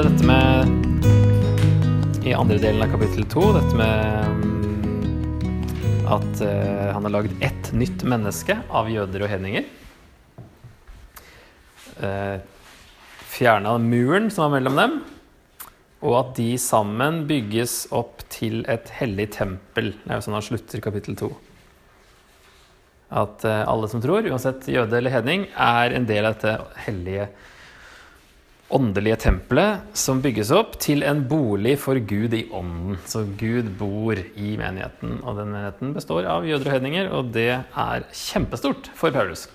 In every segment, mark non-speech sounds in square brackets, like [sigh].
Var det dette med I andre delen av kapittel to, dette med mm, at uh, han har lagd ett nytt menneske av jøder og hedninger. Uh, Fjerna muren som var mellom dem, og at de sammen bygges opp til et hellig tempel. Det er jo sånn han slutter kapittel to. At uh, alle som tror, uansett jøde eller hedning, er en del av dette hellige, åndelige tempelet som bygges opp til en bolig for Gud i ånden. Så Gud bor i menigheten, og den menigheten består av jøder og hedninger, og det er kjempestort for Paulus.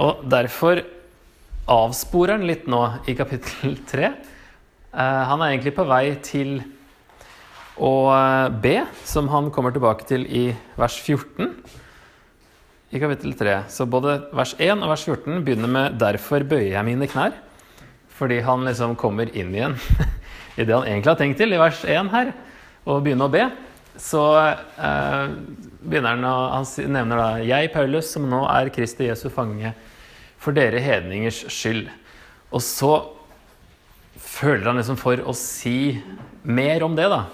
Og derfor avsporer han litt nå i kapittel tre. Eh, han er egentlig på vei til å eh, be, som han kommer tilbake til i vers 14 i kapittel 3. Så både vers 1 og vers 14 begynner med 'derfor bøyer jeg mine knær'. Fordi han liksom kommer inn igjen [laughs] i det han egentlig har tenkt til i vers 1 her, og begynner å be. Så eh, begynner han å Han nevner da 'Jeg, Paulus, som nå er Kristi Jesu fange, for dere hedningers skyld'. Og så føler han liksom for å si mer om det, da.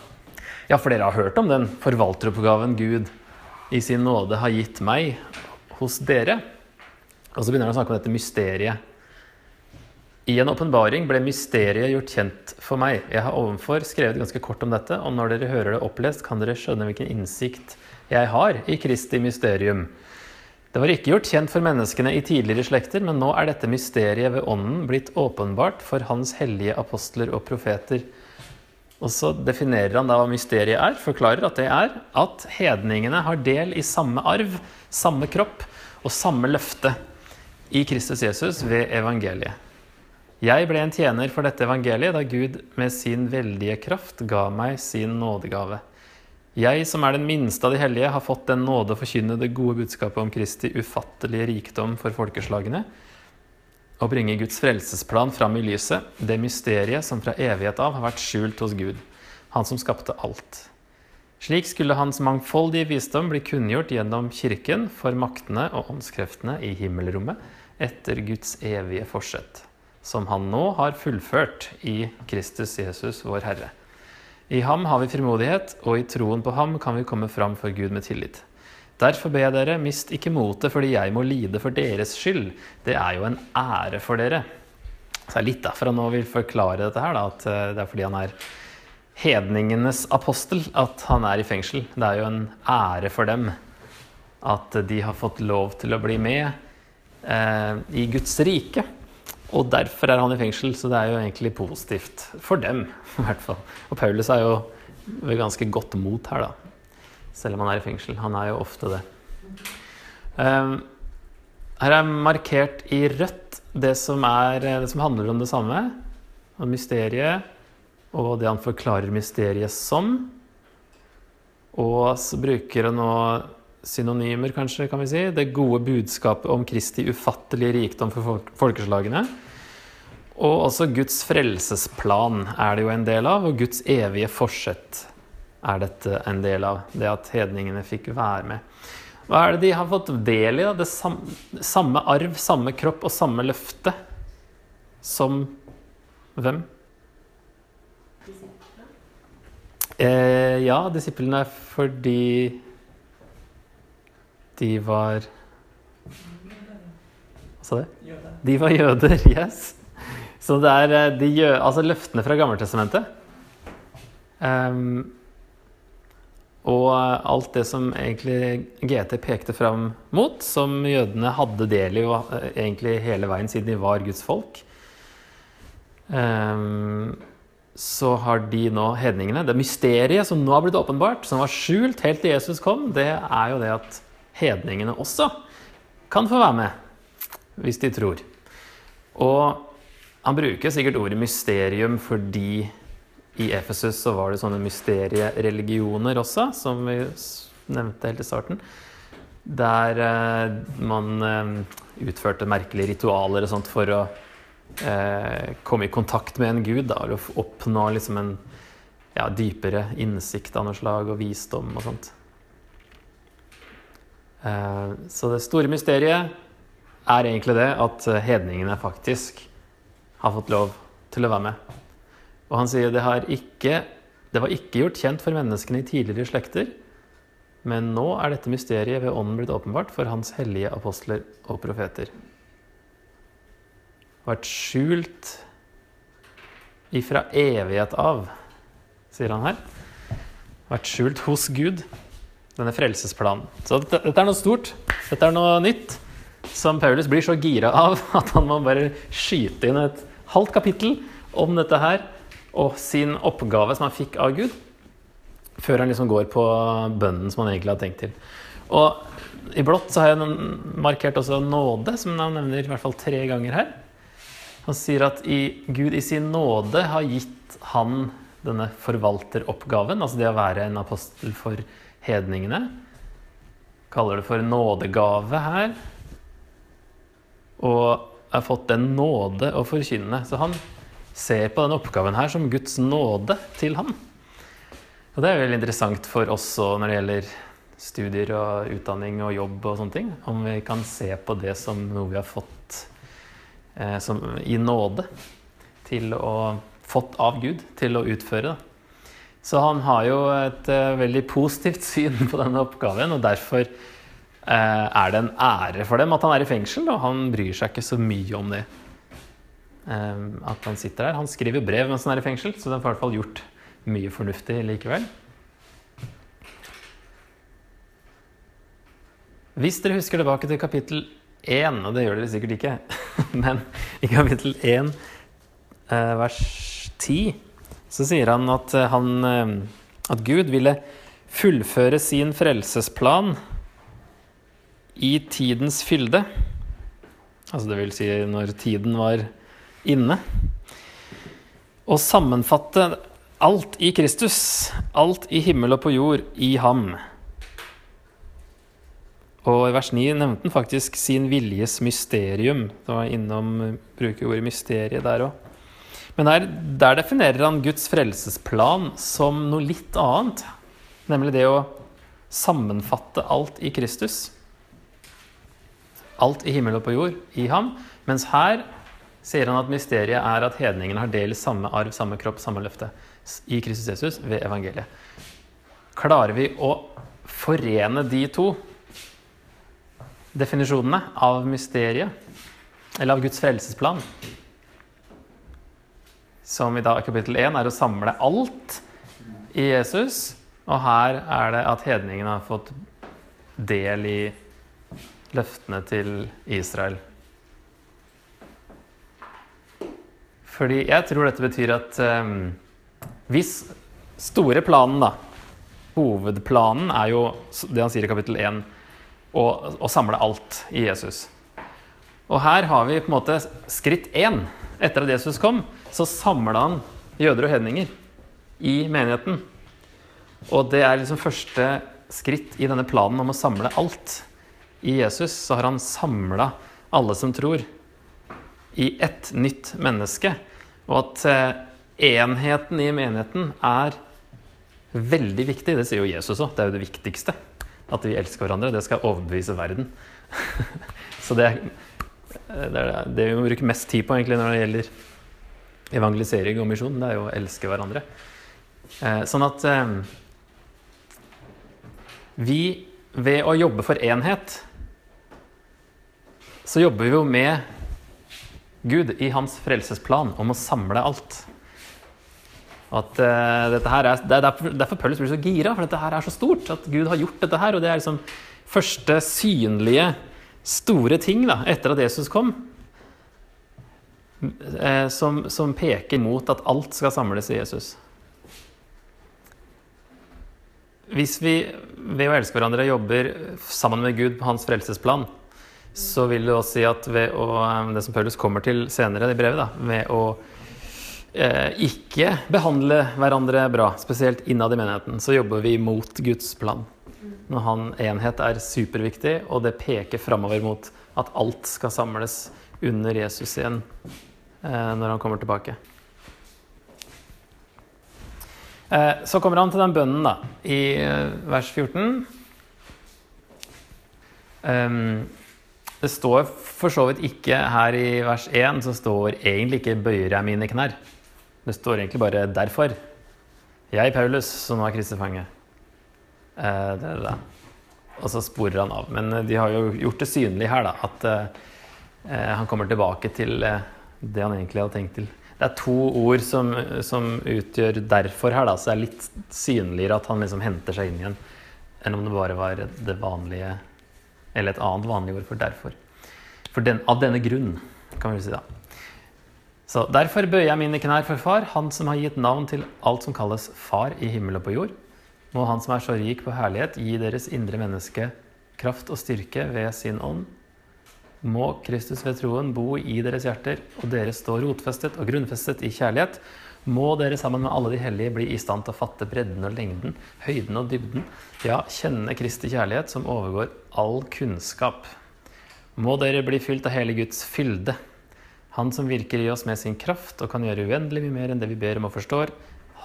Ja, for dere har hørt om den forvalteroppgaven Gud i sin nåde har gitt meg hos dere. Og så begynner han å snakke om dette mysteriet. I en åpenbaring ble mysteriet gjort kjent for meg. Jeg har ovenfor skrevet ganske kort om dette, og når dere hører det opplest, kan dere skjønne hvilken innsikt jeg har i Kristi mysterium. Det var ikke gjort kjent for menneskene i tidligere slekter, men nå er dette mysteriet ved Ånden blitt åpenbart for Hans hellige apostler og profeter. Og så definerer han da hva mysteriet er, forklarer at det er at hedningene har del i samme arv, samme kropp og samme løfte i Kristus Jesus ved evangeliet. Jeg ble en tjener for dette evangeliet da Gud med sin veldige kraft ga meg sin nådegave. Jeg som er den minste av de hellige, har fått den nåde å forkynne det gode budskapet om Kristi ufattelige rikdom for folkeslagene, og bringe Guds frelsesplan fram i lyset, det mysteriet som fra evighet av har vært skjult hos Gud, Han som skapte alt. Slik skulle hans mangfoldige visdom bli kunngjort gjennom Kirken for maktene og åndskreftene i himmelrommet etter Guds evige forsett, som han nå har fullført i Kristus Jesus, vår Herre. I ham har vi frimodighet, og i troen på ham kan vi komme fram for Gud med tillit. Derfor ber jeg dere, mist ikke motet fordi jeg må lide for deres skyld. Det er jo en ære for dere. Så det er litt derfor han nå vil forklare dette her, da, at eh, det er fordi han er hedningenes apostel at han er i fengsel. Det er jo en ære for dem at de har fått lov til å bli med eh, i Guds rike. Og derfor er han i fengsel, så det er jo egentlig positivt for dem. i hvert fall. Og Paulus er jo ved ganske godt mot her, da. Selv om han er i fengsel. Han er jo ofte det. Um, her er markert i rødt det som, er, det som handler om det samme. Om mysteriet og det han forklarer mysteriet som. Og så bruker han nå synonymer, kanskje, kan vi si. Det gode budskapet om Kristi ufattelige rikdom for folkeslagene. Og også Guds frelsesplan er det jo en del av, og Guds evige forsett er dette en del av. Det at hedningene fikk være med. Hva er det de har fått del i? da? Det samme, samme arv, samme kropp og samme løfte som hvem? Eh, ja, disiplene fordi de var Hva sa du? De var jøder, [laughs] yes. Så det er eh, de jø, altså løftene fra Gammeltestamentet. Um, og alt det som egentlig GT pekte fram mot, som jødene hadde del i eh, egentlig hele veien siden de var Guds folk. Um, så har de nå hedningene Det mysteriet som nå har blitt åpenbart, som var skjult helt til Jesus kom, det er jo det at hedningene også kan få være med, hvis de tror. Og han bruker sikkert ordet mysterium fordi i Efesus så var det sånne mysteriereligioner også, som vi nevnte helt i starten. Der eh, man eh, utførte merkelige ritualer og sånt for å eh, komme i kontakt med en gud. Da, og oppnå liksom en ja, dypere innsikt av noe slag og visdom og sånt. Eh, så det store mysteriet er egentlig det at hedningene faktisk har fått lov til å være med. Og han sier det, ikke, det var ikke gjort kjent for menneskene i tidligere slekter, men nå er dette mysteriet ved ånden blitt åpenbart for hans hellige apostler og profeter. Vært skjult ifra evighet av, sier han her. Vært skjult hos Gud, denne frelsesplanen. Så dette, dette er noe stort. Dette er noe nytt som Paulus blir så gira av [laughs] at han må bare skyte inn et halvt kapittel om dette her og sin oppgave som han fikk av Gud, før han liksom går på bønnen som han egentlig har tenkt til. Og i blått så har jeg markert også nåde, som han nevner i hvert fall tre ganger her. Han sier at i, Gud i sin nåde har gitt han denne forvalteroppgaven, altså det å være en apostel for hedningene. Kaller det for nådegave her. Og har fått den nåde å forkynne. Så han ser på denne oppgaven her som Guds nåde til ham. Og det er veldig interessant for oss når det gjelder studier og utdanning og jobb og sånne ting. Om vi kan se på det som noe vi har fått eh, som, i nåde til å fått av Gud til å utføre. Så han har jo et uh, veldig positivt [laughs] syn på denne oppgaven, og derfor uh, er det en ære for dem at han er i fengsel, og han bryr seg ikke så mye om det. Um, at han sitter der. Han skriver brev mens han er i fengsel, så det har i hvert fall gjort mye fornuftig likevel. Hvis dere husker tilbake til kapittel 1, og det gjør dere sikkert ikke, [laughs] men i kapittel 1 eh, vers 10 så sier han at, eh, han eh, at Gud ville fullføre sin frelsesplan i tidens fylde. Altså det vil si når tiden var inne. Og sammenfatte alt i Kristus, alt i himmel og på jord, i ham. Og i vers 9 nevnte han faktisk sin viljes mysterium. Det var innom bruker ordet mysteriet der òg. Men der, der, definerer han Guds frelsesplan som noe litt annet. Nemlig det å sammenfatte alt i Kristus. Alt i himmel og på jord i ham. Mens her sier han at mysteriet er at hedningene har del i samme arv, samme kropp, samme løfte i Kristus Jesus ved evangeliet. Klarer vi å forene de to definisjonene av mysteriet, eller av Guds frelsesplan, som i dag kapittel 1 er å samle alt i Jesus, og her er det at hedningene har fått del i løftene til Israel. Fordi jeg tror dette betyr at um, hvis store planen, da Hovedplanen er jo det han sier i kapittel 1, å, å samle alt i Jesus. Og her har vi på en måte skritt én. Etter at Jesus kom, så samla han jøder og hedninger i menigheten. Og det er liksom første skritt i denne planen om å samle alt. I Jesus så har han samla alle som tror, i ett nytt menneske. Og at eh, enheten i menigheten er veldig viktig. Det sier jo Jesus òg. Det er jo det viktigste. At vi elsker hverandre. Det skal overbevise verden. [laughs] Så det er, det er det vi må bruke mest tid på egentlig når det gjelder evangelisering og misjon. Det er jo å elske hverandre. Eh, sånn at eh, vi ved å jobbe for enhet, så jobber vi jo med Gud i hans frelsesplan om å samle alt. At uh, dette her er, Det er derfor, derfor Paulus blir så gira, for dette her er så stort. At Gud har gjort dette her. Og det er liksom første synlige, store ting da, etter at Jesus kom. Uh, som, som, peker mot at alt skal samles i Jesus. Hvis vi ved å elske hverandre jobber sammen med Gud på hans frelsesplan, så vil det også si at ved å, eh, det som Paulus kommer til senere i brevet, da, ved å eh, ikke behandle hverandre bra, spesielt innad i menigheten, så jobber vi mot Guds plan. Når han enhet er superviktig, og det peker framover mot at alt skal samles under Jesus igjen eh, når han kommer tilbake. Eh, så kommer han til den bønnen da, i eh, vers 14. Um, det står for så vidt ikke her i vers 1 så står egentlig ikke 'bøyer jeg mine knær'. Det står egentlig bare 'derfor'. Jeg, Paulus, som er Kristi fange. Eh, det er det. Og så sporer han av. Men de har jo gjort det synlig her, da, at eh, han kommer tilbake til eh, det han egentlig hadde tenkt til. Det er to ord som, som utgjør 'derfor' her, da, så det er litt synligere at han liksom henter seg inn igjen, enn om det bare var det vanlige Eller et annet vanlig ord for 'derfor'. For den, av denne grunn, kan vi si da. Så derfor bøyer jeg mine knær for Far, Han som har gitt navn til alt som kalles Far i himmel og på jord. Må Han som er så rik på herlighet, gi deres indre menneske kraft og styrke ved sin ånd. Må Kristus ved troen bo i deres hjerter, og dere stå rotfestet og grunnfestet i kjærlighet. Må dere sammen med alle de hellige bli i stand til å fatte bredden og lengden, høyden og dybden, ja, kjenne Kristi kjærlighet som overgår all kunnskap. Må dere bli fylt av hele Guds fylde. Han som virker i oss med sin kraft og kan gjøre uendelig mye mer enn det vi ber om og forstår.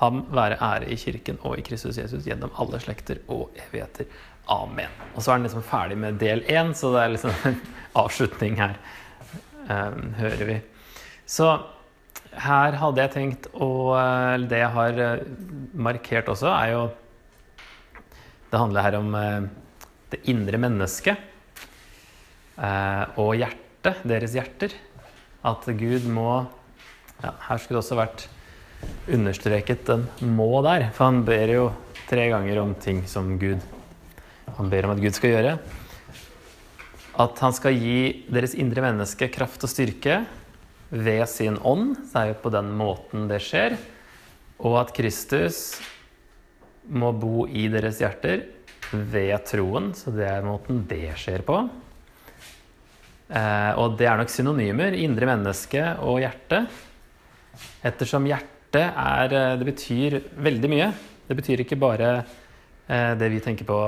Ham være ære i kirken og i Kristus Jesus gjennom alle slekter og evigheter. Amen. Og så er den liksom ferdig med del én, så det er liksom en [laughs] avslutning her, um, hører vi. Så her hadde jeg tenkt å Det jeg har eh, markert også, er jo Det handler her om uh, det indre mennesket og hjertet, deres hjerter. At Gud må ja, Her skulle det også vært understreket en 'må' der. For han ber jo tre ganger om ting som Gud Han ber om at Gud skal gjøre. At han skal gi deres indre menneske kraft og styrke ved sin ånd. Det er jo på den måten det skjer. Og at Kristus må bo i deres hjerter ved troen. Så det er måten det skjer på. Eh, og det er nok synonymer, indre menneske og hjerte. Ettersom hjerte er eh, Det betyr veldig mye. Det betyr ikke bare eh, det vi tenker på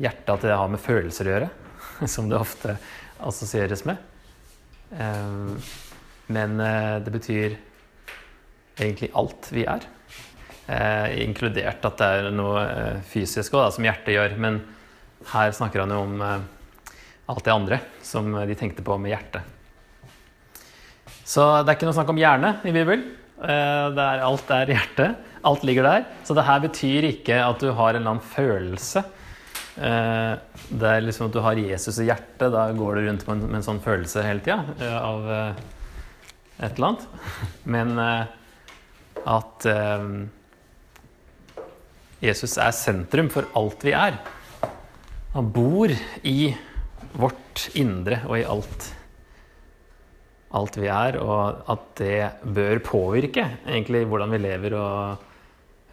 hjertet, at det har med følelser å gjøre, [laughs] som det ofte assosieres med. Eh, men det betyr egentlig alt vi er. Inkludert at det er noe fysisk også, som hjertet gjør. Men her snakker han jo om alt det andre som de tenkte på med hjertet. Så det er ikke noe snakk om hjerne i Bibelen. Eh, er, alt er hjertet. Alt ligger der. Så det her betyr ikke at du har en eller annen følelse. Eh, det er liksom at du har Jesus i hjertet. Da går du rundt med en, med en sånn følelse hele tida eh, av et eller annet. [laughs] Men at Jesus er sentrum for alt vi er. Han bor i vårt indre og i alt, alt vi er, og at det bør påvirke egentlig hvordan vi lever og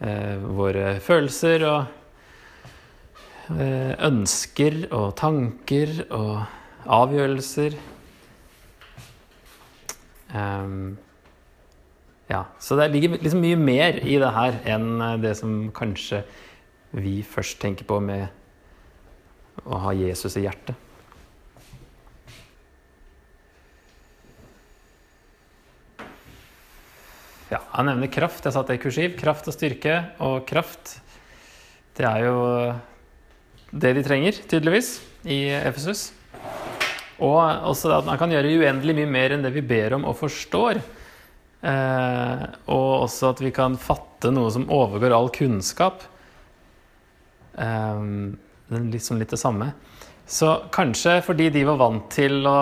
eh, våre følelser og eh, ønsker og tanker og avgjørelser. Um, ja, så det ligger liksom mye mer i det her enn det som kanskje vi først tenker på med å ha Jesus i hjertet. Ja, han nevner kraft. Jeg satte det i kursiv. Kraft og styrke. Og kraft, det er jo det de trenger, tydeligvis, i Efesus. Og også at man kan gjøre uendelig mye mer enn det vi ber om og forstår. Eh, og også at vi kan fatte noe som overgår all kunnskap. Eh, liksom litt det samme. Så kanskje fordi de var vant til å,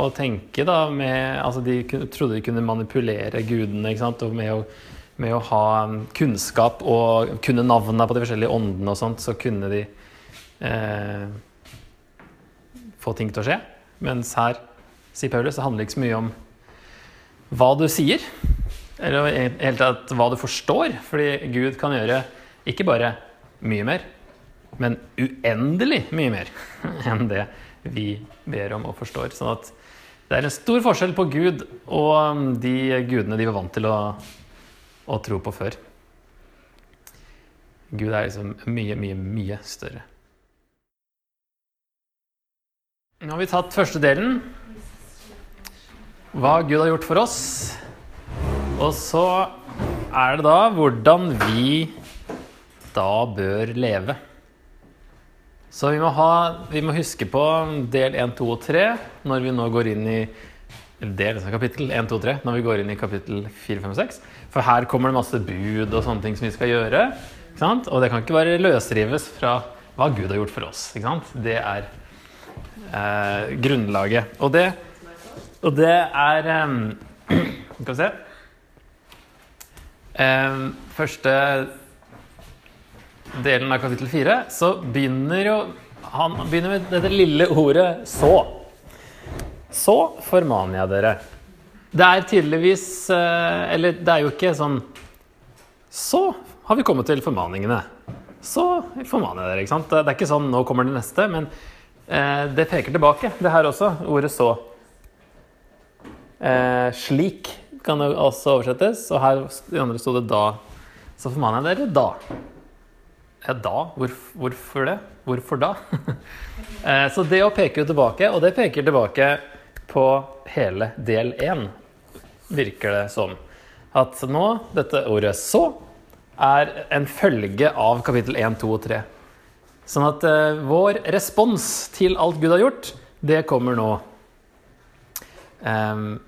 å tenke da med Altså de trodde de kunne manipulere gudene med å, med å ha kunnskap og kunne navnene på de forskjellige åndene og sånt, så kunne de eh, få ting til å skje. Mens her, sier Paulus, det handler ikke så mye om hva du sier, eller helt tatt hva du forstår, fordi Gud kan gjøre ikke bare mye mer, men uendelig mye mer [laughs] enn det vi ber om og forstår. Sånn at det er en stor forskjell på Gud og um, de gudene de var vant til å, å tro på før. Gud er liksom mye, mye, mye større. Nå har vi tatt første delen. Hva Gud har gjort for oss. Og så er det da hvordan vi da bør leve. Så vi må, ha, vi må, huske på del 1, 2 og 3 når vi nå går inn i del av kapittel 1, 2, 3 når vi går inn i kapittel 4, 5 og 6. For her kommer det masse bud og sånne ting som vi skal gjøre. Og det kan ikke bare løsrives fra hva Gud har gjort for oss. Det er eh, grunnlaget. Og det, og det er eh, [clears throat] Skal vi se eh, Første delen av kapittel 4 så begynner jo han begynner med dette lille ordet 'så'. Så formaner jeg dere. Det er tydeligvis eh, Eller det er jo ikke sånn Så har vi kommet til formaningene. Så formaner jeg dere. ikke sant? Det er ikke sånn 'nå kommer det neste', men eh, det peker tilbake, det her også. Ordet 'så'. Eh, slik kan det også oversettes. Og her i andre sto det 'da'. Så formaner jeg dere da. Ja, da? Hvorfor, hvorfor det? Hvorfor da? [laughs] Eh, så det å peke jo tilbake, og det peker tilbake på hele del én, virker det som. At nå, dette ordet 'så', er en følge av kapittel 1, 2 og 3. Sånn at eh, vår respons til alt Gud har gjort, det kommer nå. Um,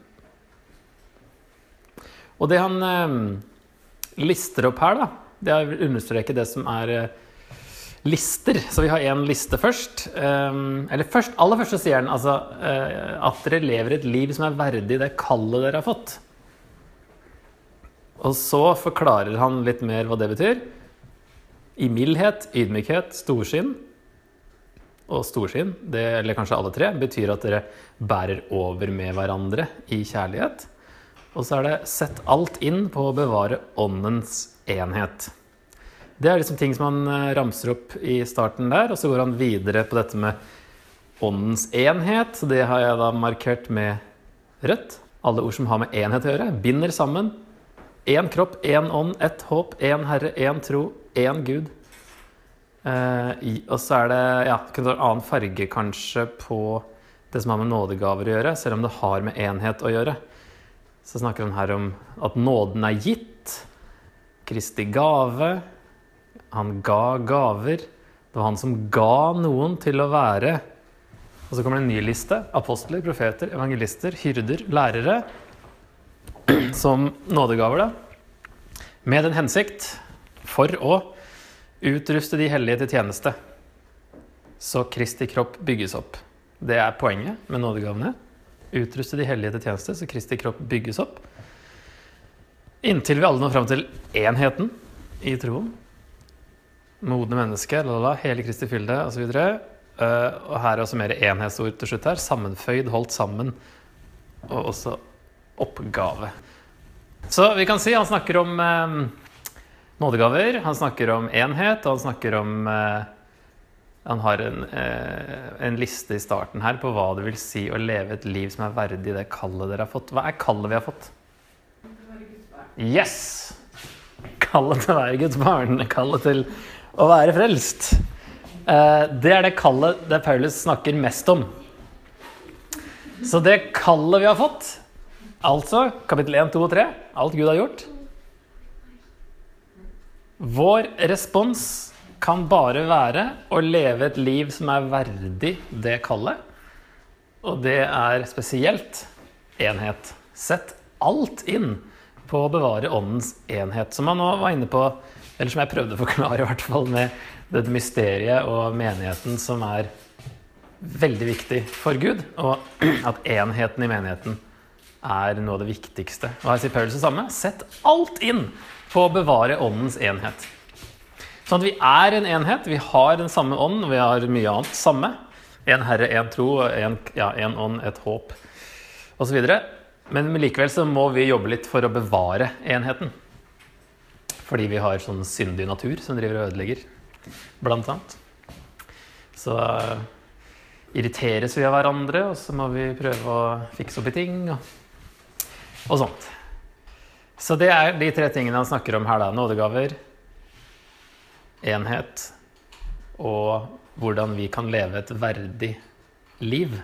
og det han um, lister opp her, da, det å understreke det som er uh, lister. Så vi har én liste først. Um, eller først, aller først så sier han altså, uh, at dere lever et liv som er verdig det kallet dere har fått. Og så forklarer han litt mer hva det betyr. I mildhet, ydmykhet, storsinn. Og storsinn, det, eller kanskje alle tre, betyr at dere bærer over med hverandre i kjærlighet. Og så er det 'sett alt inn på å bevare åndens enhet'. Det er liksom ting som han eh, ramser opp i starten der, og så går han videre på dette med åndens enhet. Det har jeg da markert med rødt. Alle ord som har med enhet å gjøre. Binder sammen. Én kropp, én ånd, ett håp, én Herre, én tro, én Gud. Eh, og så er det ja, en annen farge kanskje på det som har med nådegaver å gjøre, selv om det har med enhet å gjøre. Så snakker han her om at nåden er gitt. Kristi gave. Han ga gaver. Det var han som ga noen til å være Og så kommer det en ny liste. Apostler, profeter, evangelister, hyrder, lærere. [clears throat] Som nådegaver, da. Med den hensikt for å utruste de hellige til tjeneste. Så Kristi kropp bygges opp. Det er poenget med nådegavene. Utruste de hellige til tjeneste, så Kristi kropp bygges opp. Inntil vi alle når fram til enheten i troen modne mennesker, lalala, hele Kristi fylde osv. Uh, eh, og her er også mer enhetsord til slutt her. Sammenføyd, holdt sammen. Og også oppgave. Så vi kan si han snakker om uh, nådegaver, han snakker om enhet, og han snakker om uh, Han har en, en, liste i starten her på hva det vil si å leve et liv som er verdig det kallet dere har fått. Hva er kallet vi har fått? Yes! Kallet til å være Guds barn. Kallet til å være frelst. Eh, det er det kallet det Paulus snakker mest om. Så det kallet vi har fått, altså kapittel 1, 2 og 3, alt Gud har gjort Vår respons kan bare være å leve et liv som er verdig det kallet. Og det er spesielt enhet. Sett alt inn på å bevare åndens enhet. Som man nå var inne på eller som jeg prøvde å forklare, i hvert fall med dette mysteriet og menigheten som er veldig viktig for Gud, og at enheten i menigheten er noe av det viktigste. Og her sier Paulus det samme. Sett alt inn på å bevare åndens enhet. Sånn at vi er en enhet. Vi har den samme ånd, og vi har mye annet samme. En Herre, en tro, en, ja, ånd, et håp osv. Men likevel så må vi jobbe litt for å bevare enheten. Fordi vi har sånn syndig natur som driver og ødelegger, blant annet. Så uh, irriteres vi av hverandre, og så må vi prøve å fikse opp i ting og, og sånt. Så det er de tre tingene han snakker om her, da. Nådegaver, enhet og hvordan vi kan leve et verdig liv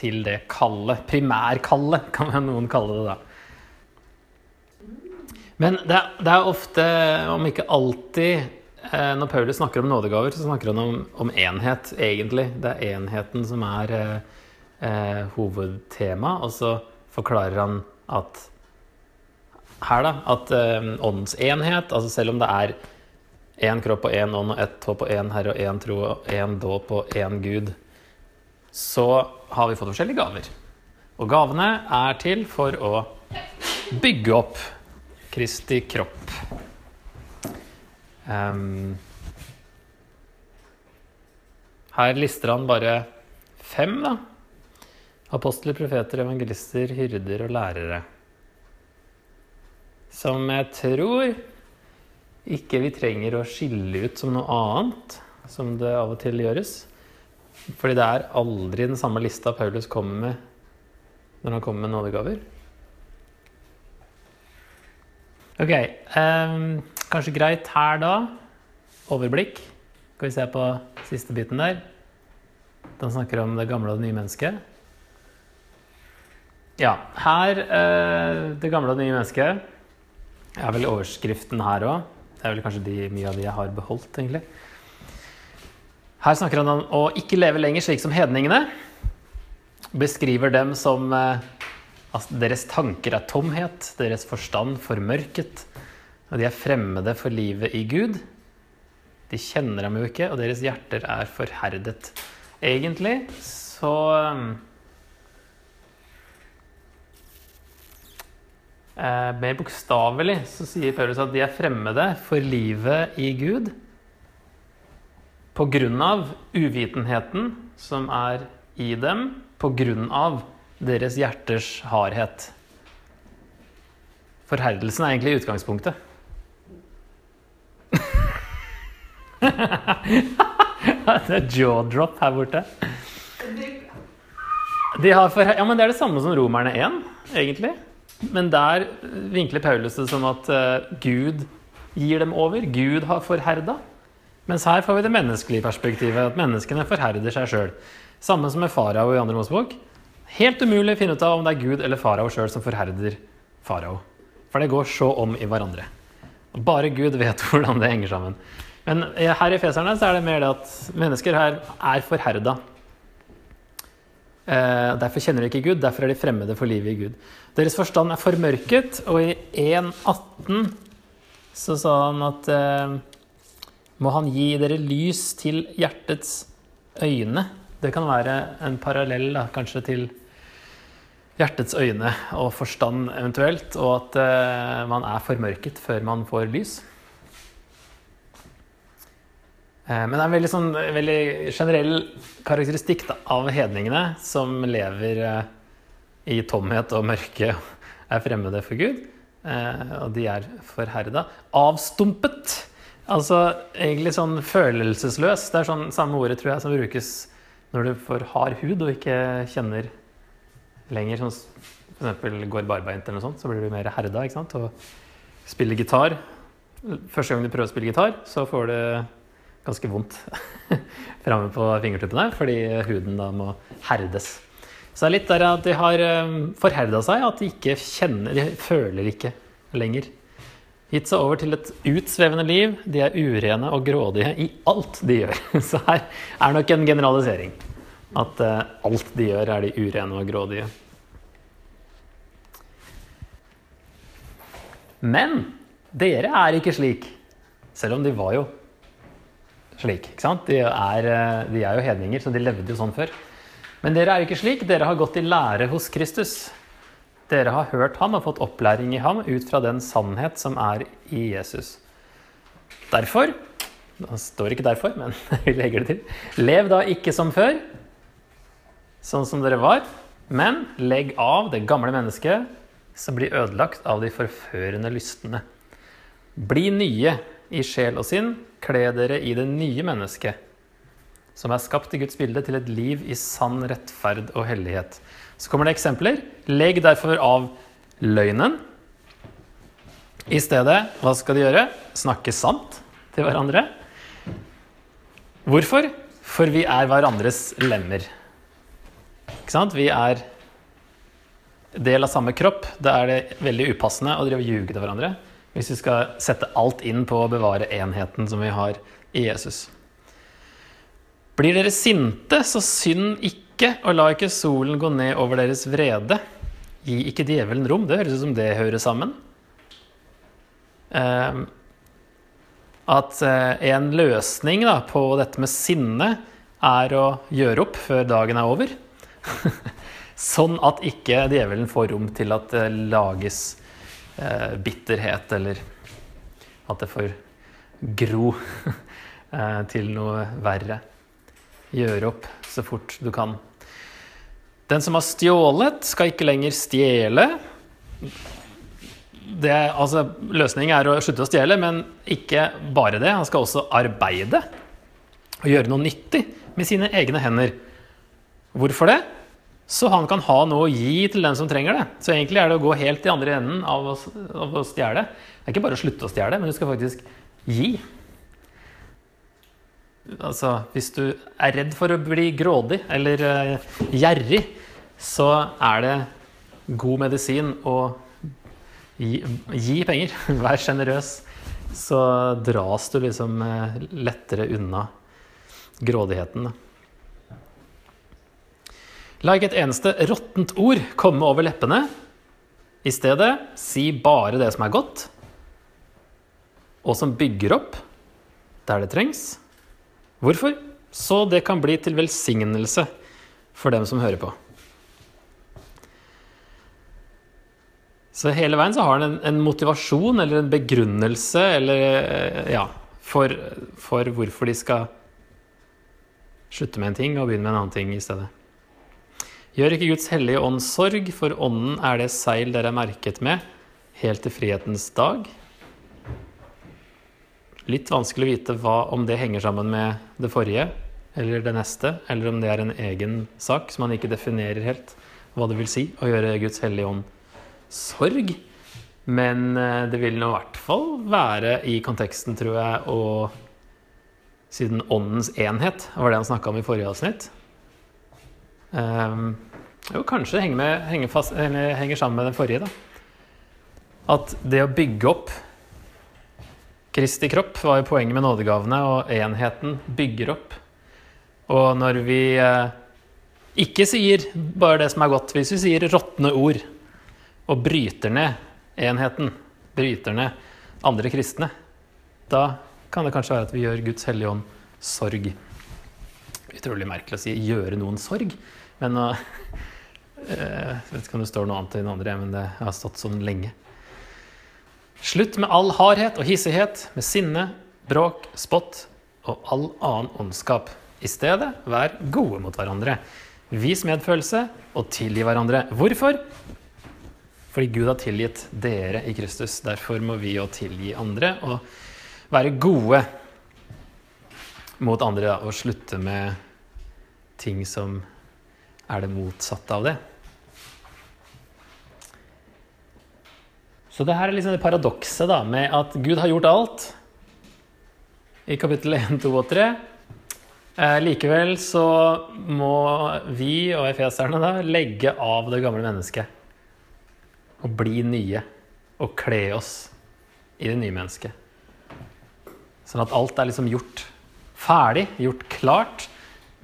til det kallet. Primærkallet, kan noen kalle det da. Men det, det, er ofte, om ikke alltid, eh, når Paulus snakker om nådegaver, så snakker han om, om, enhet, egentlig. Det er enheten som er eh, eh, hovedtema, og så forklarer han at her, da, at eh, åndens enhet, altså selv om det er én kropp og én ånd og ett håp og én herre og én tro og én dåp og én Gud, så har vi fått forskjellige gaver. Og gavene er til for å bygge opp Kristi kropp. Um, her lister han bare fem, da. Apostler, profeter, evangelister, hyrder og lærere. Som jeg tror ikke vi trenger å skille ut som noe annet, som det av og til gjøres. Fordi det er aldri den samme lista Paulus kommer med når han kommer med nådegaver. Ok, um, kanskje greit her da. Overblikk. Skal vi se på siste biten der. Den snakker om det gamle og det nye mennesket. Ja, her uh, Det gamle og det nye mennesket er vel overskriften her òg. Det er vel kanskje de, mye av de jeg har beholdt, egentlig. Her snakker han om å ikke leve lenger slik som hedningene. Beskriver dem som eh, altså Deres tanker er tomhet, deres forstand formørket. Og de er fremmede for livet i Gud. De kjenner ham jo ikke, og deres hjerter er forherdet. Egentlig så eh, mer bokstavelig så sier Paulus at de er fremmede for livet i Gud av uvitenheten som er i dem, av deres hjerters hardhet. Forherdelsen er egentlig utgangspunktet. [laughs] det er jaw drop her borte. De for, ja, men Det er det samme som romerne 1, egentlig. Men der vinkler Paulus det som at uh, Gud gir dem over. Gud har forherda. Mens her får vi det menneskelige perspektivet, at menneskene forherder seg sjøl. Samme som med farao i andre Mosebok. Helt umulig å finne ut av om det er Gud eller farao sjøl som forherder farao. For det går så om i hverandre. Bare Gud vet [laughs] hvordan det henger sammen. Men her i Feserne så er det mer det at mennesker her er forherda. Eh, derfor kjenner de ikke Gud, derfor er de fremmede for livet i Gud. Deres forstand er formørket, og i 1.18 så sa han at eh, må han gi dere lys til hjertets øyne. Det kan være en parallell da, kanskje til hjertets øyne og forstand eventuelt, og at eh, man er formørket før man får lys. Eh, men det er en veldig, sånn, veldig generell karakteristikk da, av hedningene som lever eh, i tomhet og mørke, er fremmede for Gud. Eh, og de er forherda. Avstumpet. Altså egentlig sånn følelsesløs. Det er sånn samme ordet tror jeg som brukes når du får hard hud og ikke kjenner lenger. Sånn f.eks. går barbeint eller noe sånt, så blir du mer herda. ikke sant? Og spiller gitar. Første gang du prøver å spille gitar, så får du ganske vondt [laughs] framme på fingertuppene fordi huden da må herdes. Så det er litt der at de har eh, forherda seg, at de ikke kjenner De føler ikke lenger. Gitt seg over til et utsvevende liv. De er urene og grådige i alt de gjør. [laughs] Så her er nok en generalisering. At uh, alt de gjør, er de urene og grådige. Men dere er ikke slik. Selv om de var jo slik. ikke sant? De er, eh, de er jo hedninger, så de levde jo sånn før. Men dere er jo ikke slik. Dere har gått i lære hos Kristus. Dere har hørt ham og fått opplæring i ham ut fra den sannhet som er i Jesus. Derfor Det står ikke derfor, men [laughs] vi legger det til. Lev da ikke som før, sånn som dere var, men legg av det gamle mennesket som blir ødelagt av de forførende lystene. Bli nye i sjel og sinn, kle dere i det nye mennesket, som er skapt i Guds bilde til et liv i sann rettferd og hellighet. Så kommer det eksempler. Legg derfor av løgnen. I stedet, hva skal de gjøre? Snakke sant til hverandre. Hvorfor? For vi er hverandres lemmer. Ikke sant? Vi er del av samme kropp. Da er det veldig upassende å drive ljuge til hverandre. Hvis vi skal sette alt inn på å bevare enheten som vi har i Jesus. Blir dere sinte, så synd ikke og la ikke solen gå ned over deres vrede. Gi ikke djevelen rom. Det høres ut som det hører sammen. Eh, at eh, en løsning da, på dette med sinne er å gjøre opp før dagen er over. [laughs] sånn at ikke djevelen får rom til at det lages eh, bitterhet, eller at det får gro [laughs] eh, til noe verre. Gjøre opp så fort du kan. Den som har stjålet, skal ikke lenger stjele. Det, altså, løsningen er å slutte å stjele, men ikke bare det. Han skal også arbeide og gjøre noe nyttig med sine egne hender. Hvorfor det? Så han kan ha noe å gi til den som trenger det. Så egentlig er det å gå helt i andre enden av å, av å stjele. Det er ikke bare å slutte å stjele, men du skal faktisk gi. Altså, hvis du er redd for å bli grådig eller uh, gjerrig, så er det god medisin å gi, gi penger. [laughs] Vær sjenerøs. Så dras du liksom uh, lettere unna grådigheten. La ikke et eneste råttent ord komme over leppene. I stedet, si bare det som er godt, og som bygger opp der det trengs Hvorfor? Så det kan bli til velsignelse for dem som hører på. Så hele veien så har han en, en motivasjon eller en begrunnelse eller, eh, ja, for, for, hvorfor de skal slutte med en ting og begynne med en annen ting i stedet. Gjør ikke Guds hellige ånd sorg, for ånden er det seil dere er merket med, helt til frihetens dag. Litt vanskelig å vite hva, om det henger sammen med det forrige eller det neste, eller om det er en egen sak som man ikke definerer helt hva det vil si å gjøre Guds hellige ånd sorg. Men eh, det vil nå i hvert fall være i konteksten, tror jeg, og siden åndens enhet var det han snakka om i forrige avsnitt. Um, jo, kanskje henger, med, henger, fast, henger sammen med den forrige, da. At det å bygge opp Kristi kropp var jo poenget med nådegavene, og enheten bygger opp. Og når vi eh, ikke sier bare det som er godt, hvis vi sier råtne ord og bryter ned enheten, bryter ned andre kristne, da kan det kanskje være at vi gjør Guds hellige ånd sorg. Utrolig merkelig å si 'gjøre noen sorg', men uh, [laughs] Jeg vet ikke om det står noe annet i den andre, men det har stått sånn lenge. Slutt med all hardhet og hissighet, med sinne, bråk, spott og all annen ondskap. I stedet, vær gode mot hverandre. Vis medfølelse og tilgi hverandre. Hvorfor? Fordi Gud har tilgitt dere i Kristus. Derfor må vi jo tilgi andre og være gode mot andre og slutte med ting som er det motsatte av det. Så det her er liksom det paradokset da, med at Gud har gjort alt i kapittel 1, 2 og 3. Eh, likevel så må vi og efeserne da legge av det gamle mennesket. Og bli nye. Og kle oss i det nye mennesket. Sånn at alt er liksom gjort ferdig, gjort klart.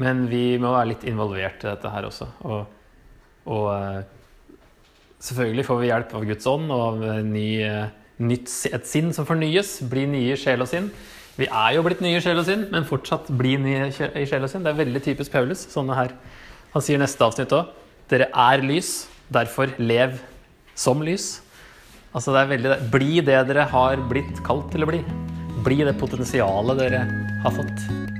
Men vi må være litt involvert i dette her også. Og, og eh, Selvfølgelig får vi hjelp av Guds ånd og av ny, eh, nytt, et sinn som fornyes. Bli nye i sjel og sinn. Vi er jo blitt nye i sjel og sinn, men fortsatt bli nye i sjel og sinn. Det er veldig typisk Paulus. sånne her. Han sier neste avsnitt òg. Dere er lys, derfor lev som lys. Altså det er veldig, Bli det dere har blitt kalt til å bli. Bli det potensialet dere har fått.